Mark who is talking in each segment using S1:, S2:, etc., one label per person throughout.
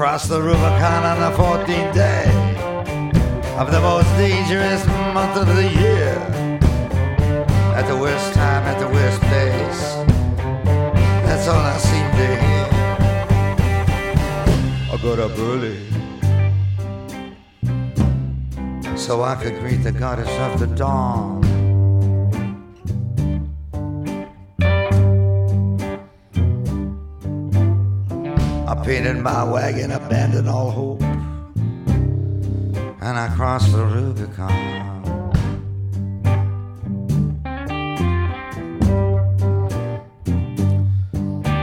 S1: crossed the Rubicon on the 14th day of the most dangerous month of the year. At the worst time, at the worst place. That's all I seem to hear. I got up early so I could greet the goddess of the dawn. Painted my wagon, abandoned all hope, and I crossed the Rubicon.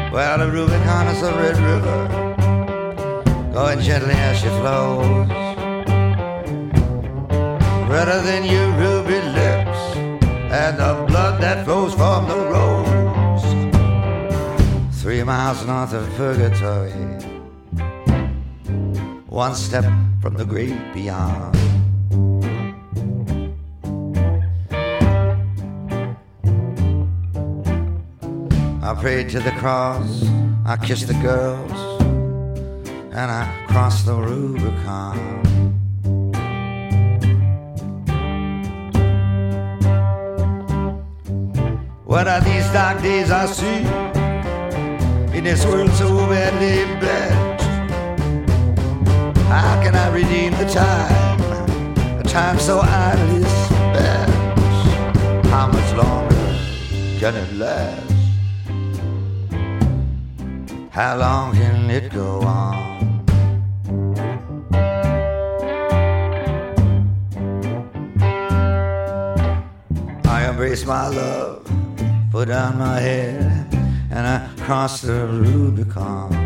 S1: Well, the Rubicon is a red river, going gently as she flows, redder than your ruby lips, and the blood that flows from the rose. Three miles north of purgatory, one step from the great beyond. I prayed to the cross, I kissed the girls, and I crossed the Rubicon. What are these dark days I see? in this world so badly bent. How can I redeem the time? A time so idly spent. How much longer can it last? How long can it go on? I embrace my love, put down my head and I cross the Rubicon.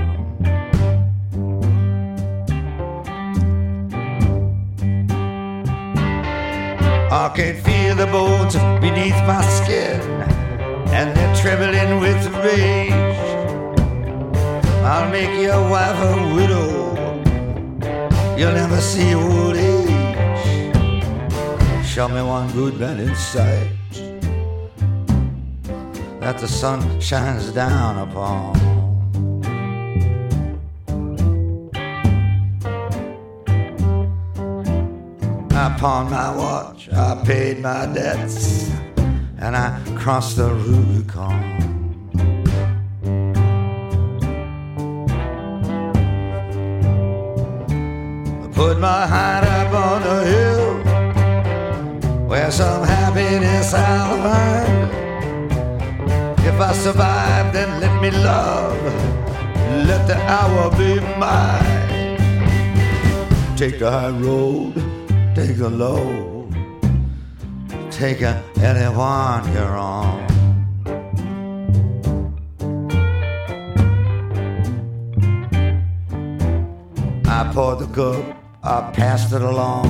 S1: Can feel the bones beneath my skin, and they're trembling with rage. I'll make your wife a widow. You'll never see old age. Show me one good man in sight that the sun shines down upon. Pawned my watch, I paid my debts, and I crossed the Rubicon. I put my heart up on the hill where some happiness I'll find. If I survive, then let me love. Let the hour be mine. Take the high road, take the low, take a, anyone you're on. I poured the cup, I passed it along,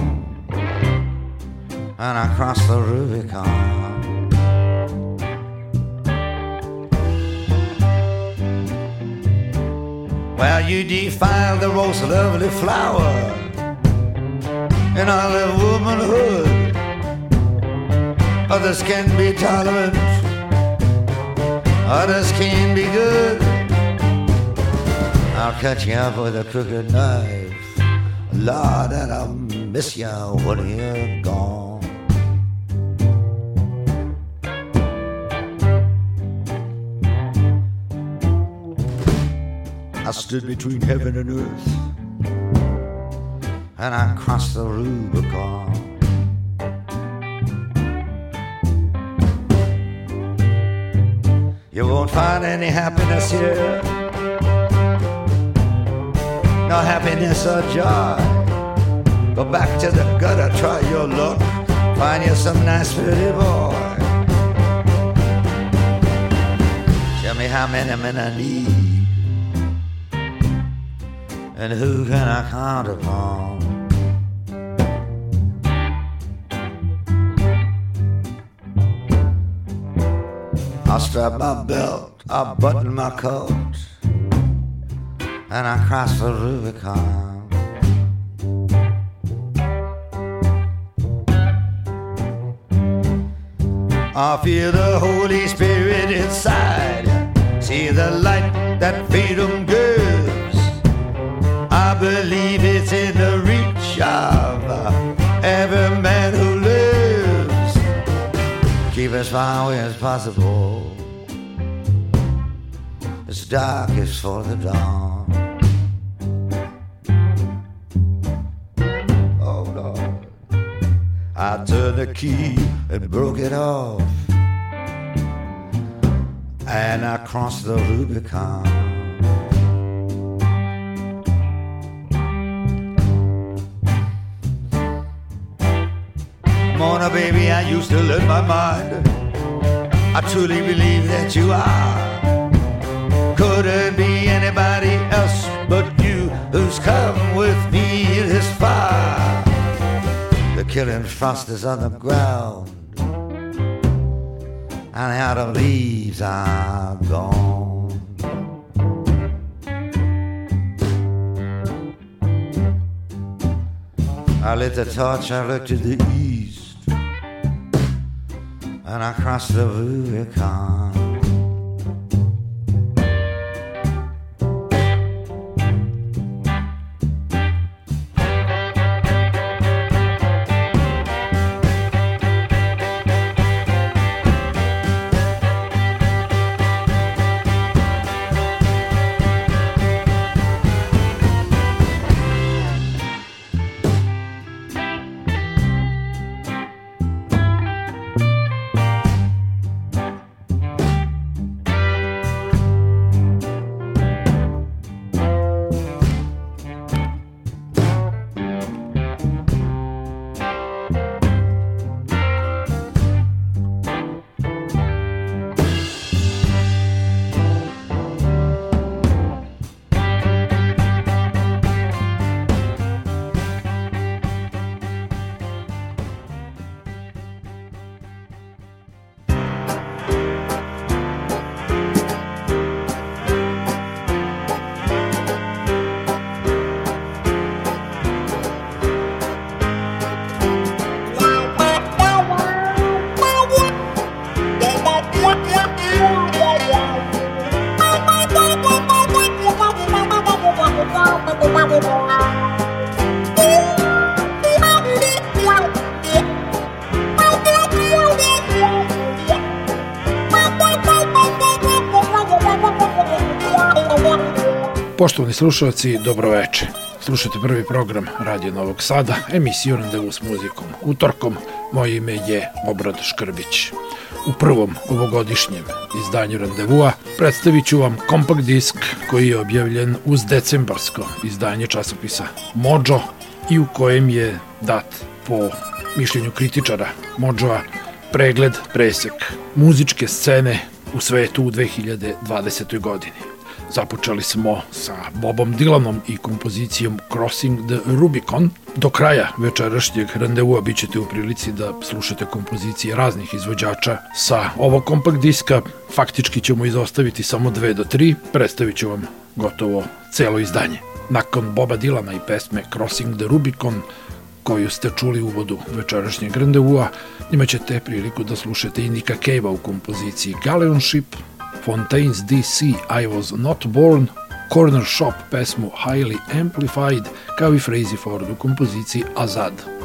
S1: and I crossed the Rubicon. Well, you defile the most lovely flower in all of womanhood. Others can be tolerant, others can be good. I'll cut you up with a crooked knife. Lord, and I'll miss you when you're gone. I stood between heaven and earth, and I crossed the Rubicon. You won't find any happiness here, no happiness or joy. Go back to the gutter, try your luck, find you some nice pretty boy. Tell me how many men I need and who can I count upon? Strap my belt, I button my coat, and I cross the Rubicon. I feel the Holy Spirit inside, see the light that freedom gives. I I believe it's in the reach of every man who lives. Keep as far away as possible. It's darkest for the dawn. Oh Lord, I turned the key and broke it off, and I crossed the Rubicon. Mona, baby, I used to learn my mind. I truly believe that you are. Couldn't be anybody else but you who's come with me this far. The killing frost is on the ground, and the autumn leaves are gone. I lit the torch, I looked to the east and I crossed the Rubicon.
S2: Poštovani slušalci, dobroveče. Slušate prvi program Radio Novog Sada, emisiju Randevu s muzikom. Utorkom moje ime je Obrad Škrbić. U prvom ovogodišnjem izdanju Randevua predstavit ću vam kompakt disk koji je objavljen uz decembarsko izdanje časopisa Mojo i u kojem je dat po mišljenju kritičara Mojoa pregled, presek muzičke scene u svetu u 2020. godini. Započeli smo sa Bobom Dylanom i kompozicijom Crossing the Rubicon. Do kraja večerašnjeg randevua bit ćete u prilici da slušate kompozicije raznih izvođača sa ovog kompakt diska. Faktički ćemo izostaviti samo dve do tri, predstavit ću vam gotovo celo izdanje. Nakon Boba Dylana i pesme Crossing the Rubicon, koju ste čuli u uvodu večerašnjeg randevua, imaćete priliku da slušate Indika Cave-a u kompoziciji Galleon Ship, Fontaine's DC I Was Not Born, Corner Shop pesmu Highly Amplified, kao i Frazee Ford u kompoziciji Azad.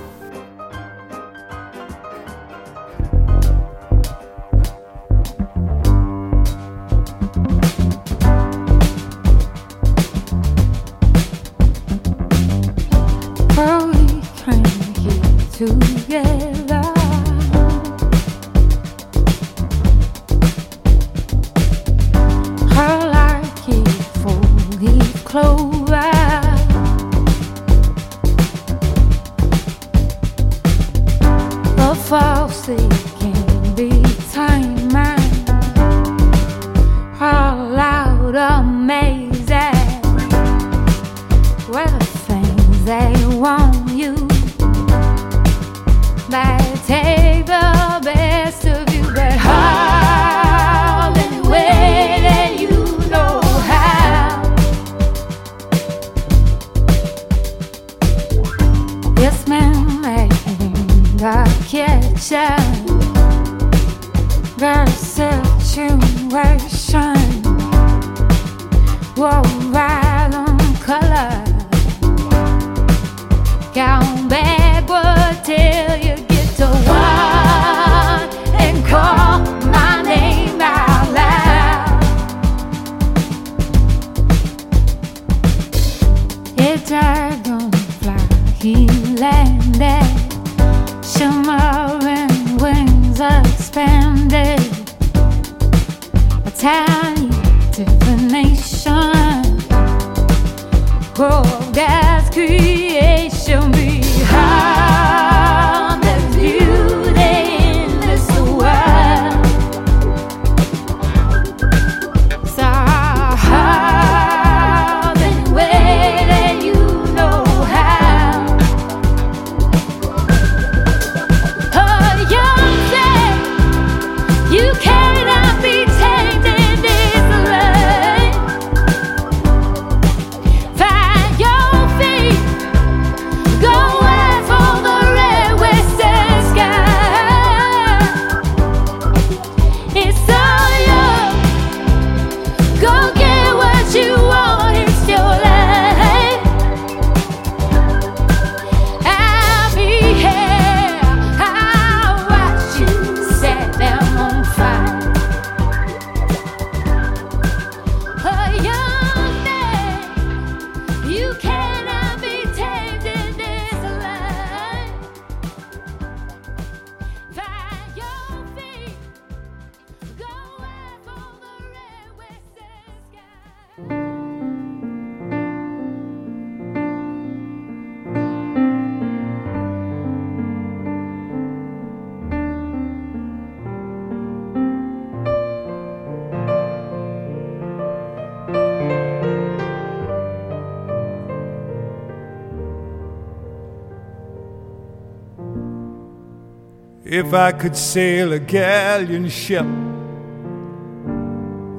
S3: If I could sail a galleon ship,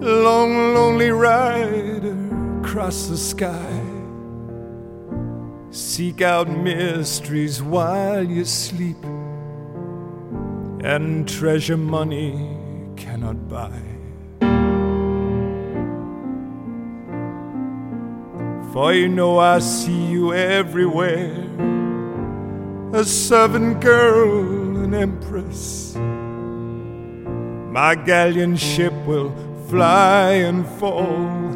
S3: long, lonely rider across the sky, seek out mysteries while you sleep, and treasure money cannot buy. For you know I see you everywhere, a servant girl an empress. My galleon ship will fly and fall,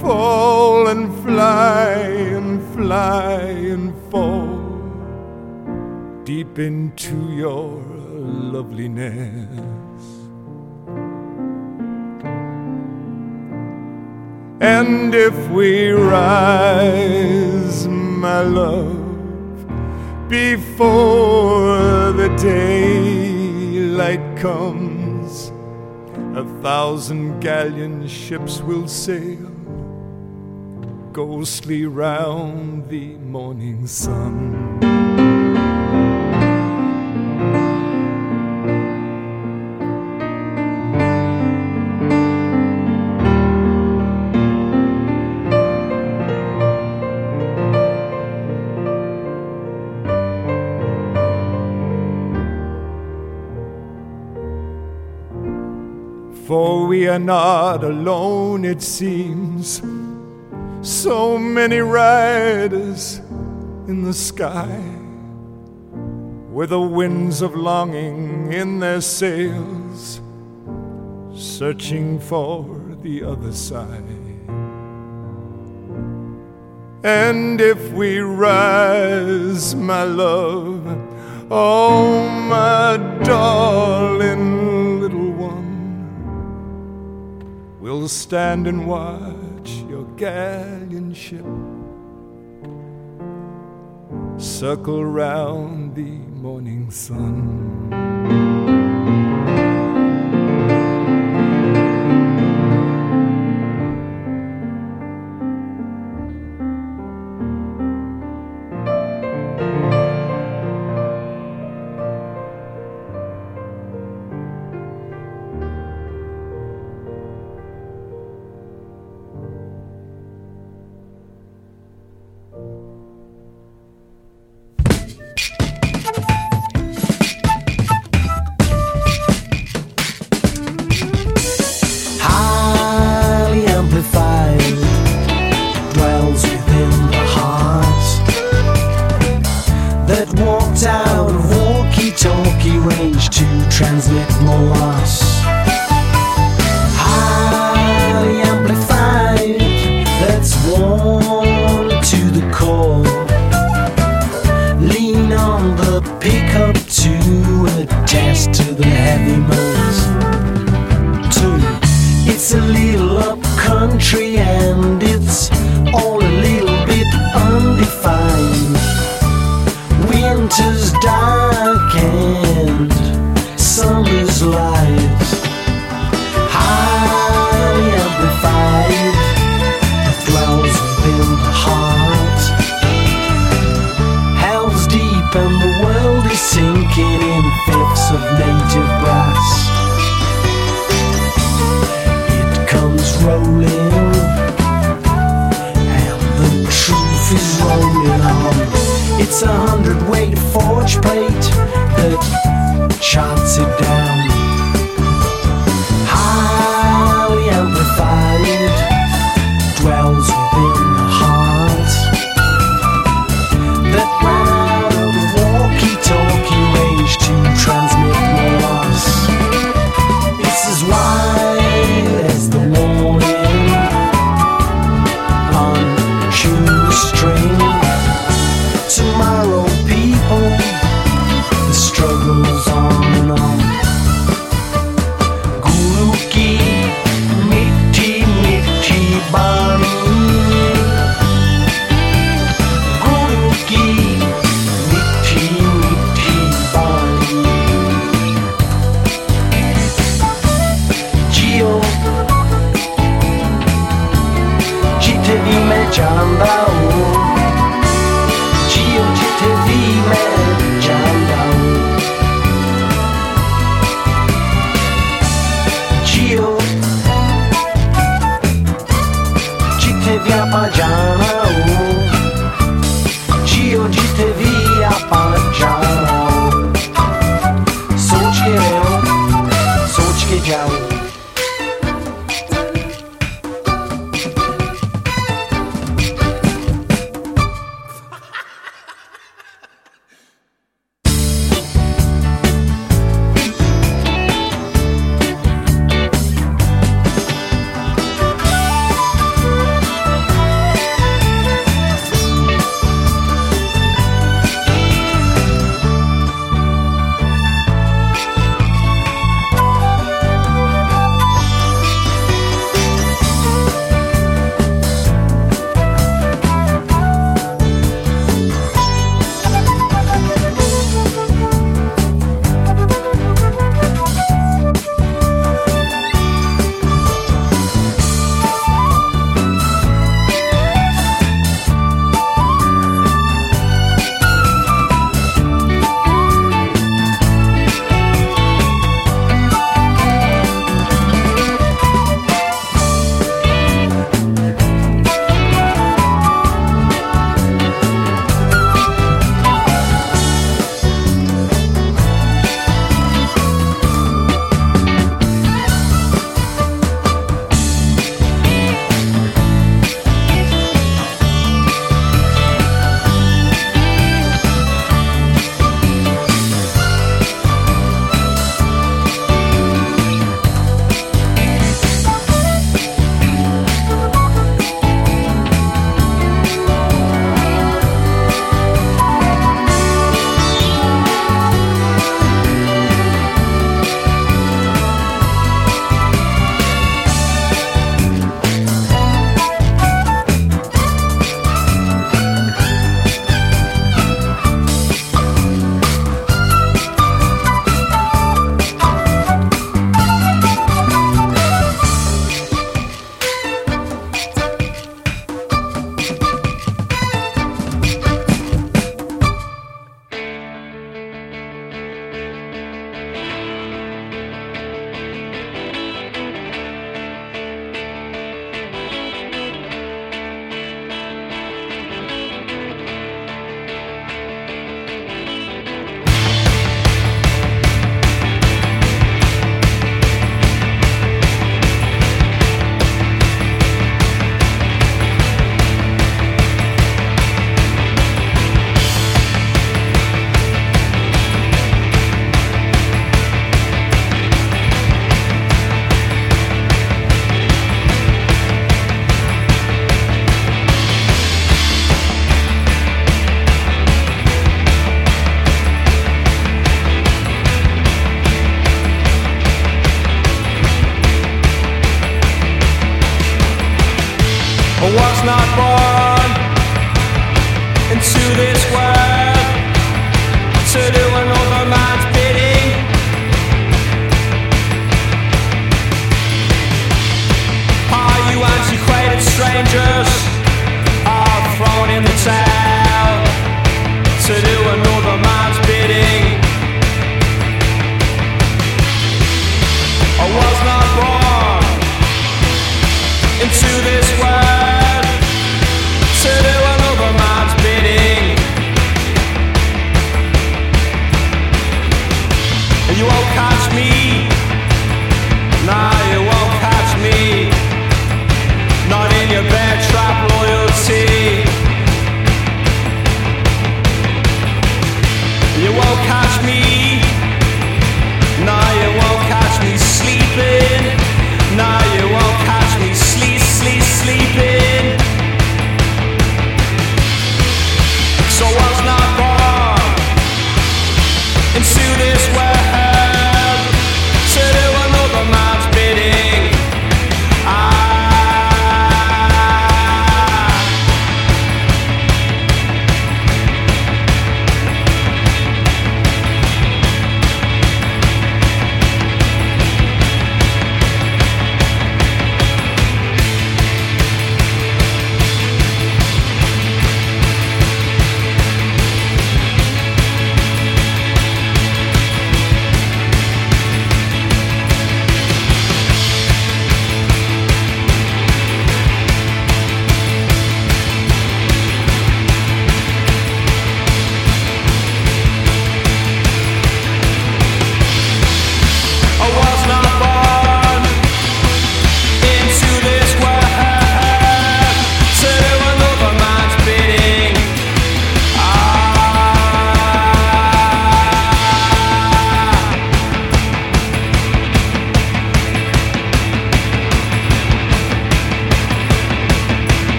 S3: fall and fly and fly and fall deep into your loveliness. And if we rise, my love before the daylight comes, a thousand galleon ships will sail ghostly round the morning sun. Are not alone, it seems. So many riders in the sky with the winds of longing in their sails, searching for the other side. And if we rise, my love, oh, my darling We'll stand and watch your galleon ship circle round the morning sun.
S4: Charts it down.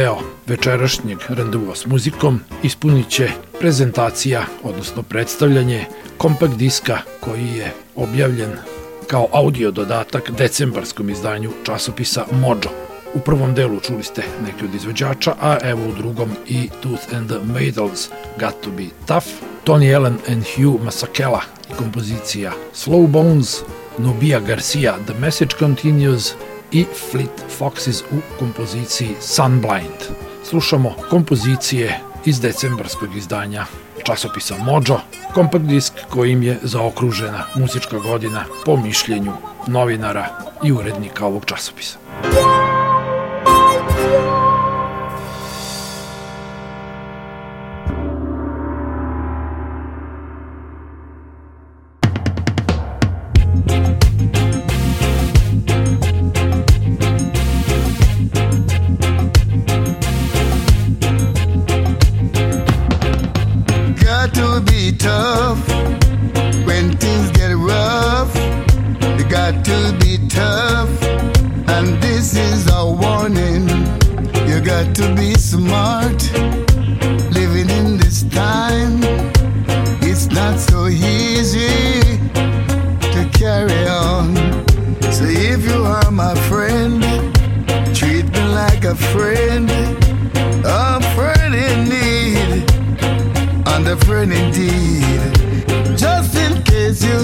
S4: deo večerašnjeg rendua s muzikom ispunit će prezentacija, odnosno predstavljanje kompakt diska koji je objavljen kao audio dodatak decembarskom izdanju časopisa Mojo. U prvom delu čuli ste neke od izvođača, a evo u drugom i Tooth and the Maidles, Got to be Tough, Tony Allen and Hugh Masakela i kompozicija Slow Bones, Nubia Garcia, The Message Continues, i Fleet Foxes u kompoziciji Sunblind. Slušamo kompozicije iz decembarskog izdanja časopisa Mojo, kompakt disk kojim je zaokružena muzička godina po mišljenju novinara i urednika ovog časopisa. my friend. Treat me like a friend, a friend in need,
S5: and a friend indeed. Just in case you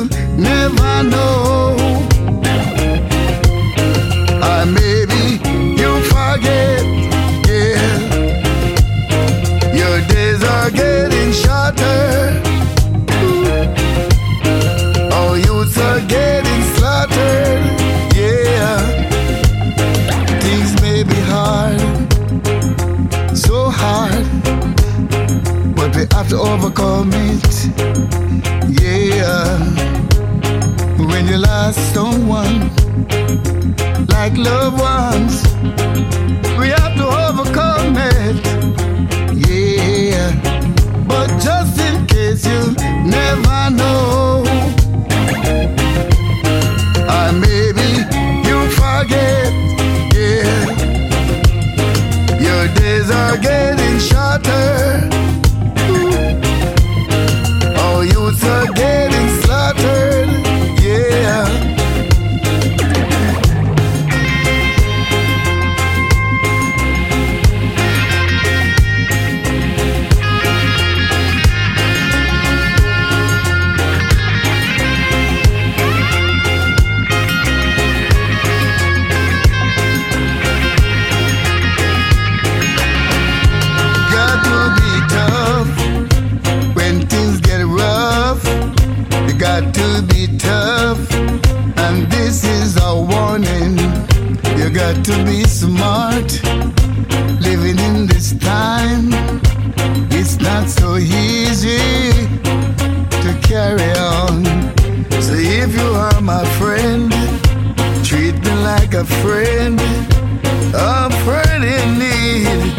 S5: never know, I maybe you forget, yeah. Your days are getting shorter. overcome it. Yeah. When you lost someone, like loved ones, we have to overcome it. Yeah. But just in case you never know, or maybe you forget. Yeah. Your days are getting shorter today a warning. You got to be smart. Living in this time, it's not so easy to
S2: carry on. So
S6: if you are my friend, treat me like a friend, a friend in need,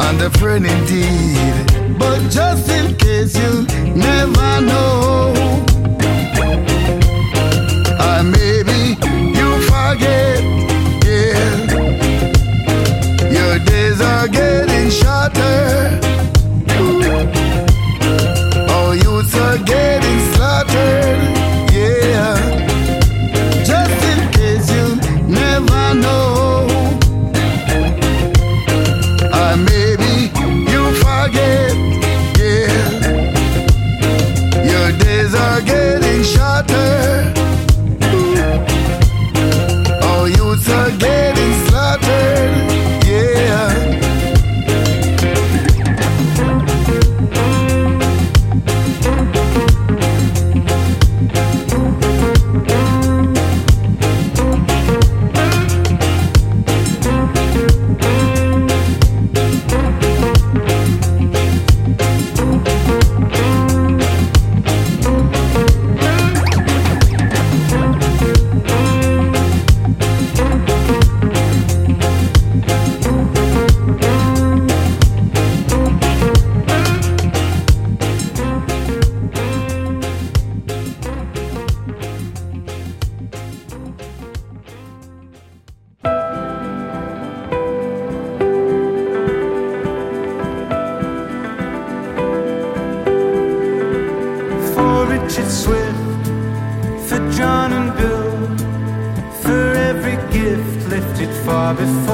S6: and a friend indeed. But just in case you never know. I may target. Yeah, your days are getting shorter. Ooh. All youths are getting slaughtered. Yeah, just in case you never know, or maybe you forget. Yeah, your days are getting shorter so dead and slow
S7: swift for John and Bill, for every gift lifted far before.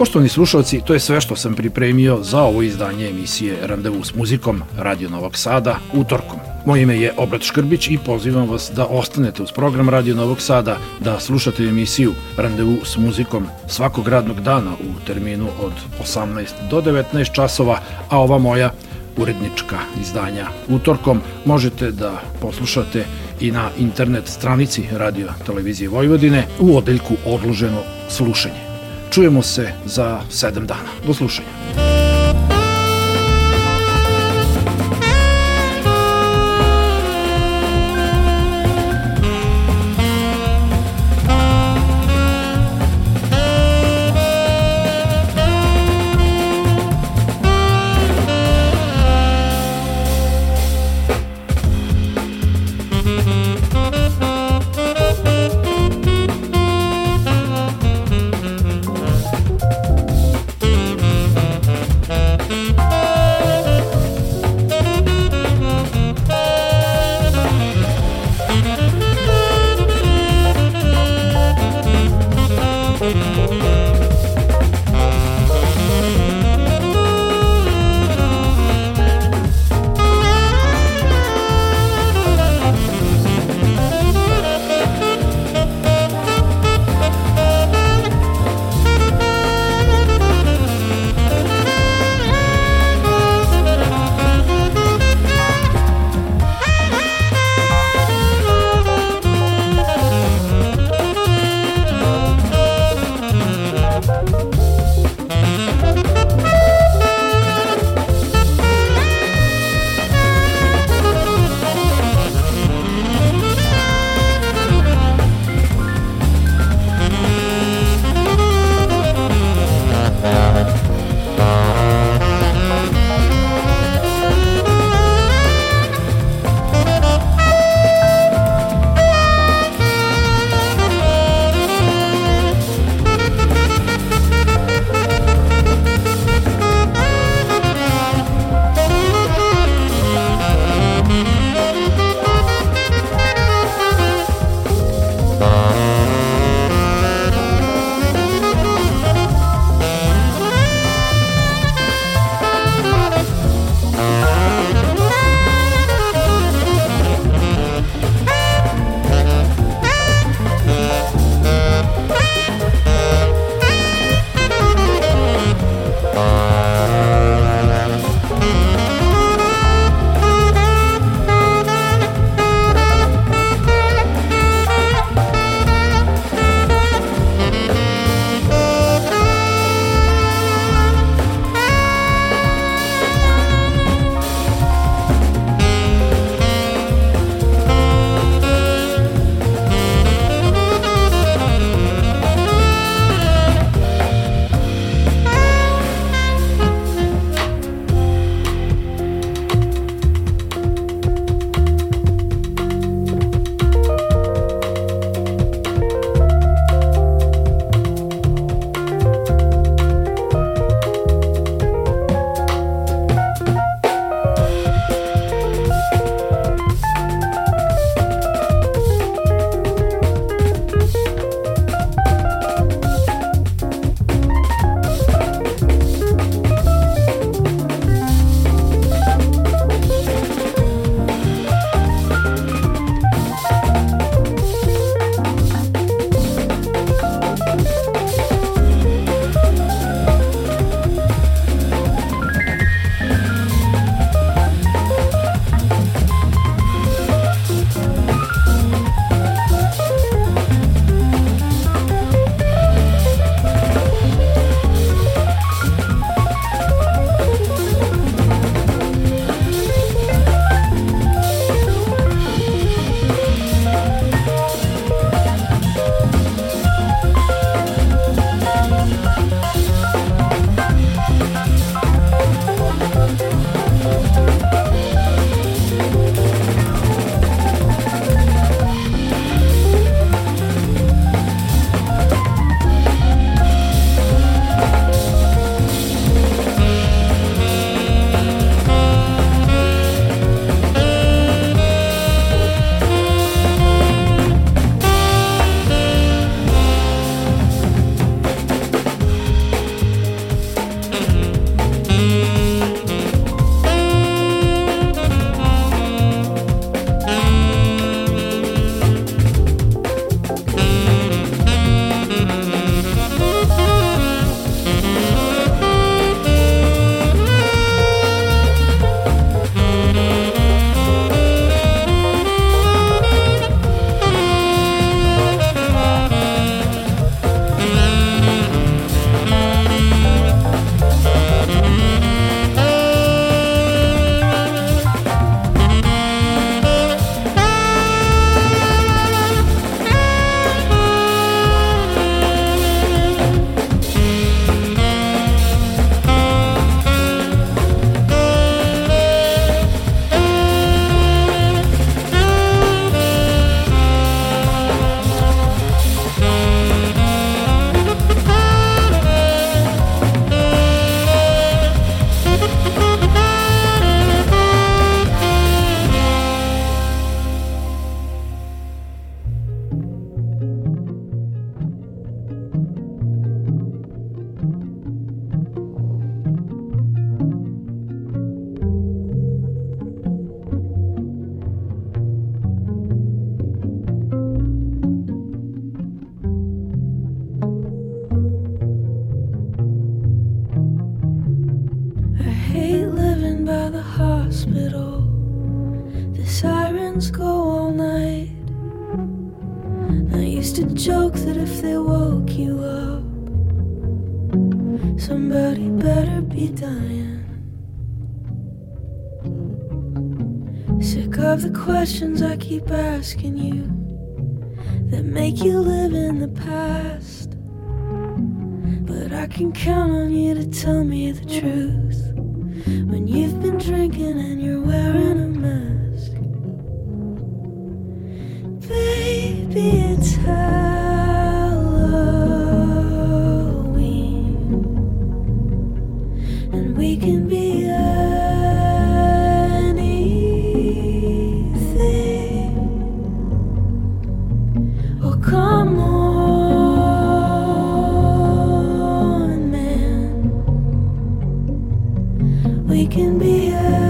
S2: Poštovani slušalci, to je sve što sam pripremio za ovo izdanje emisije Randevu s muzikom Radio Novog Sada utorkom. Moje ime je Obrat Škrbić i pozivam vas da ostanete uz program Radio Novog Sada, da slušate emisiju Randevu s muzikom svakog radnog dana u terminu od 18 do 19 časova, a ova moja urednička izdanja utorkom možete da poslušate i na internet stranici Radio Televizije Vojvodine u odeljku Odloženo slušanje. Čujemo se za sedam dana. Do slušanja.
S8: we can be here.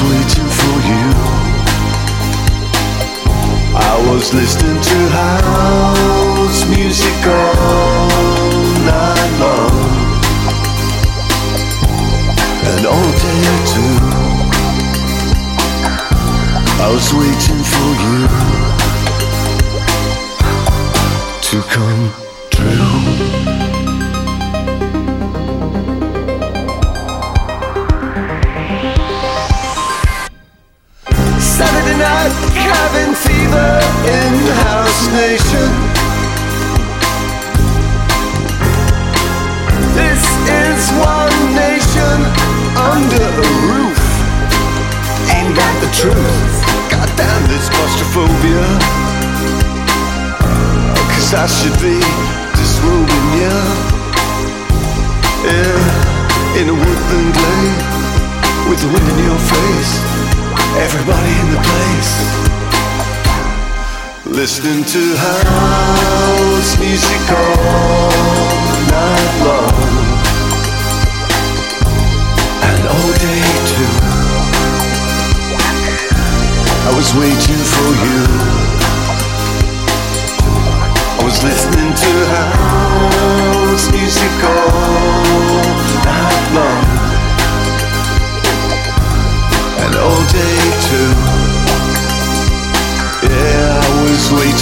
S8: was
S9: waiting for you. I was listening to house music all night long and all day too. I was waiting for you to come true. Saturday night cabin fever in House Nation. This is one nation under a roof. Ain't that the truth? Goddamn this claustrophobia. Cause I should be disrobing you. Yeah, in a woodland glade with the wind in your face. Everybody in the place. Listening to house music all night long. And all day too. I was waiting for you. I was listening to house music all night long all day too. Yeah, I was waiting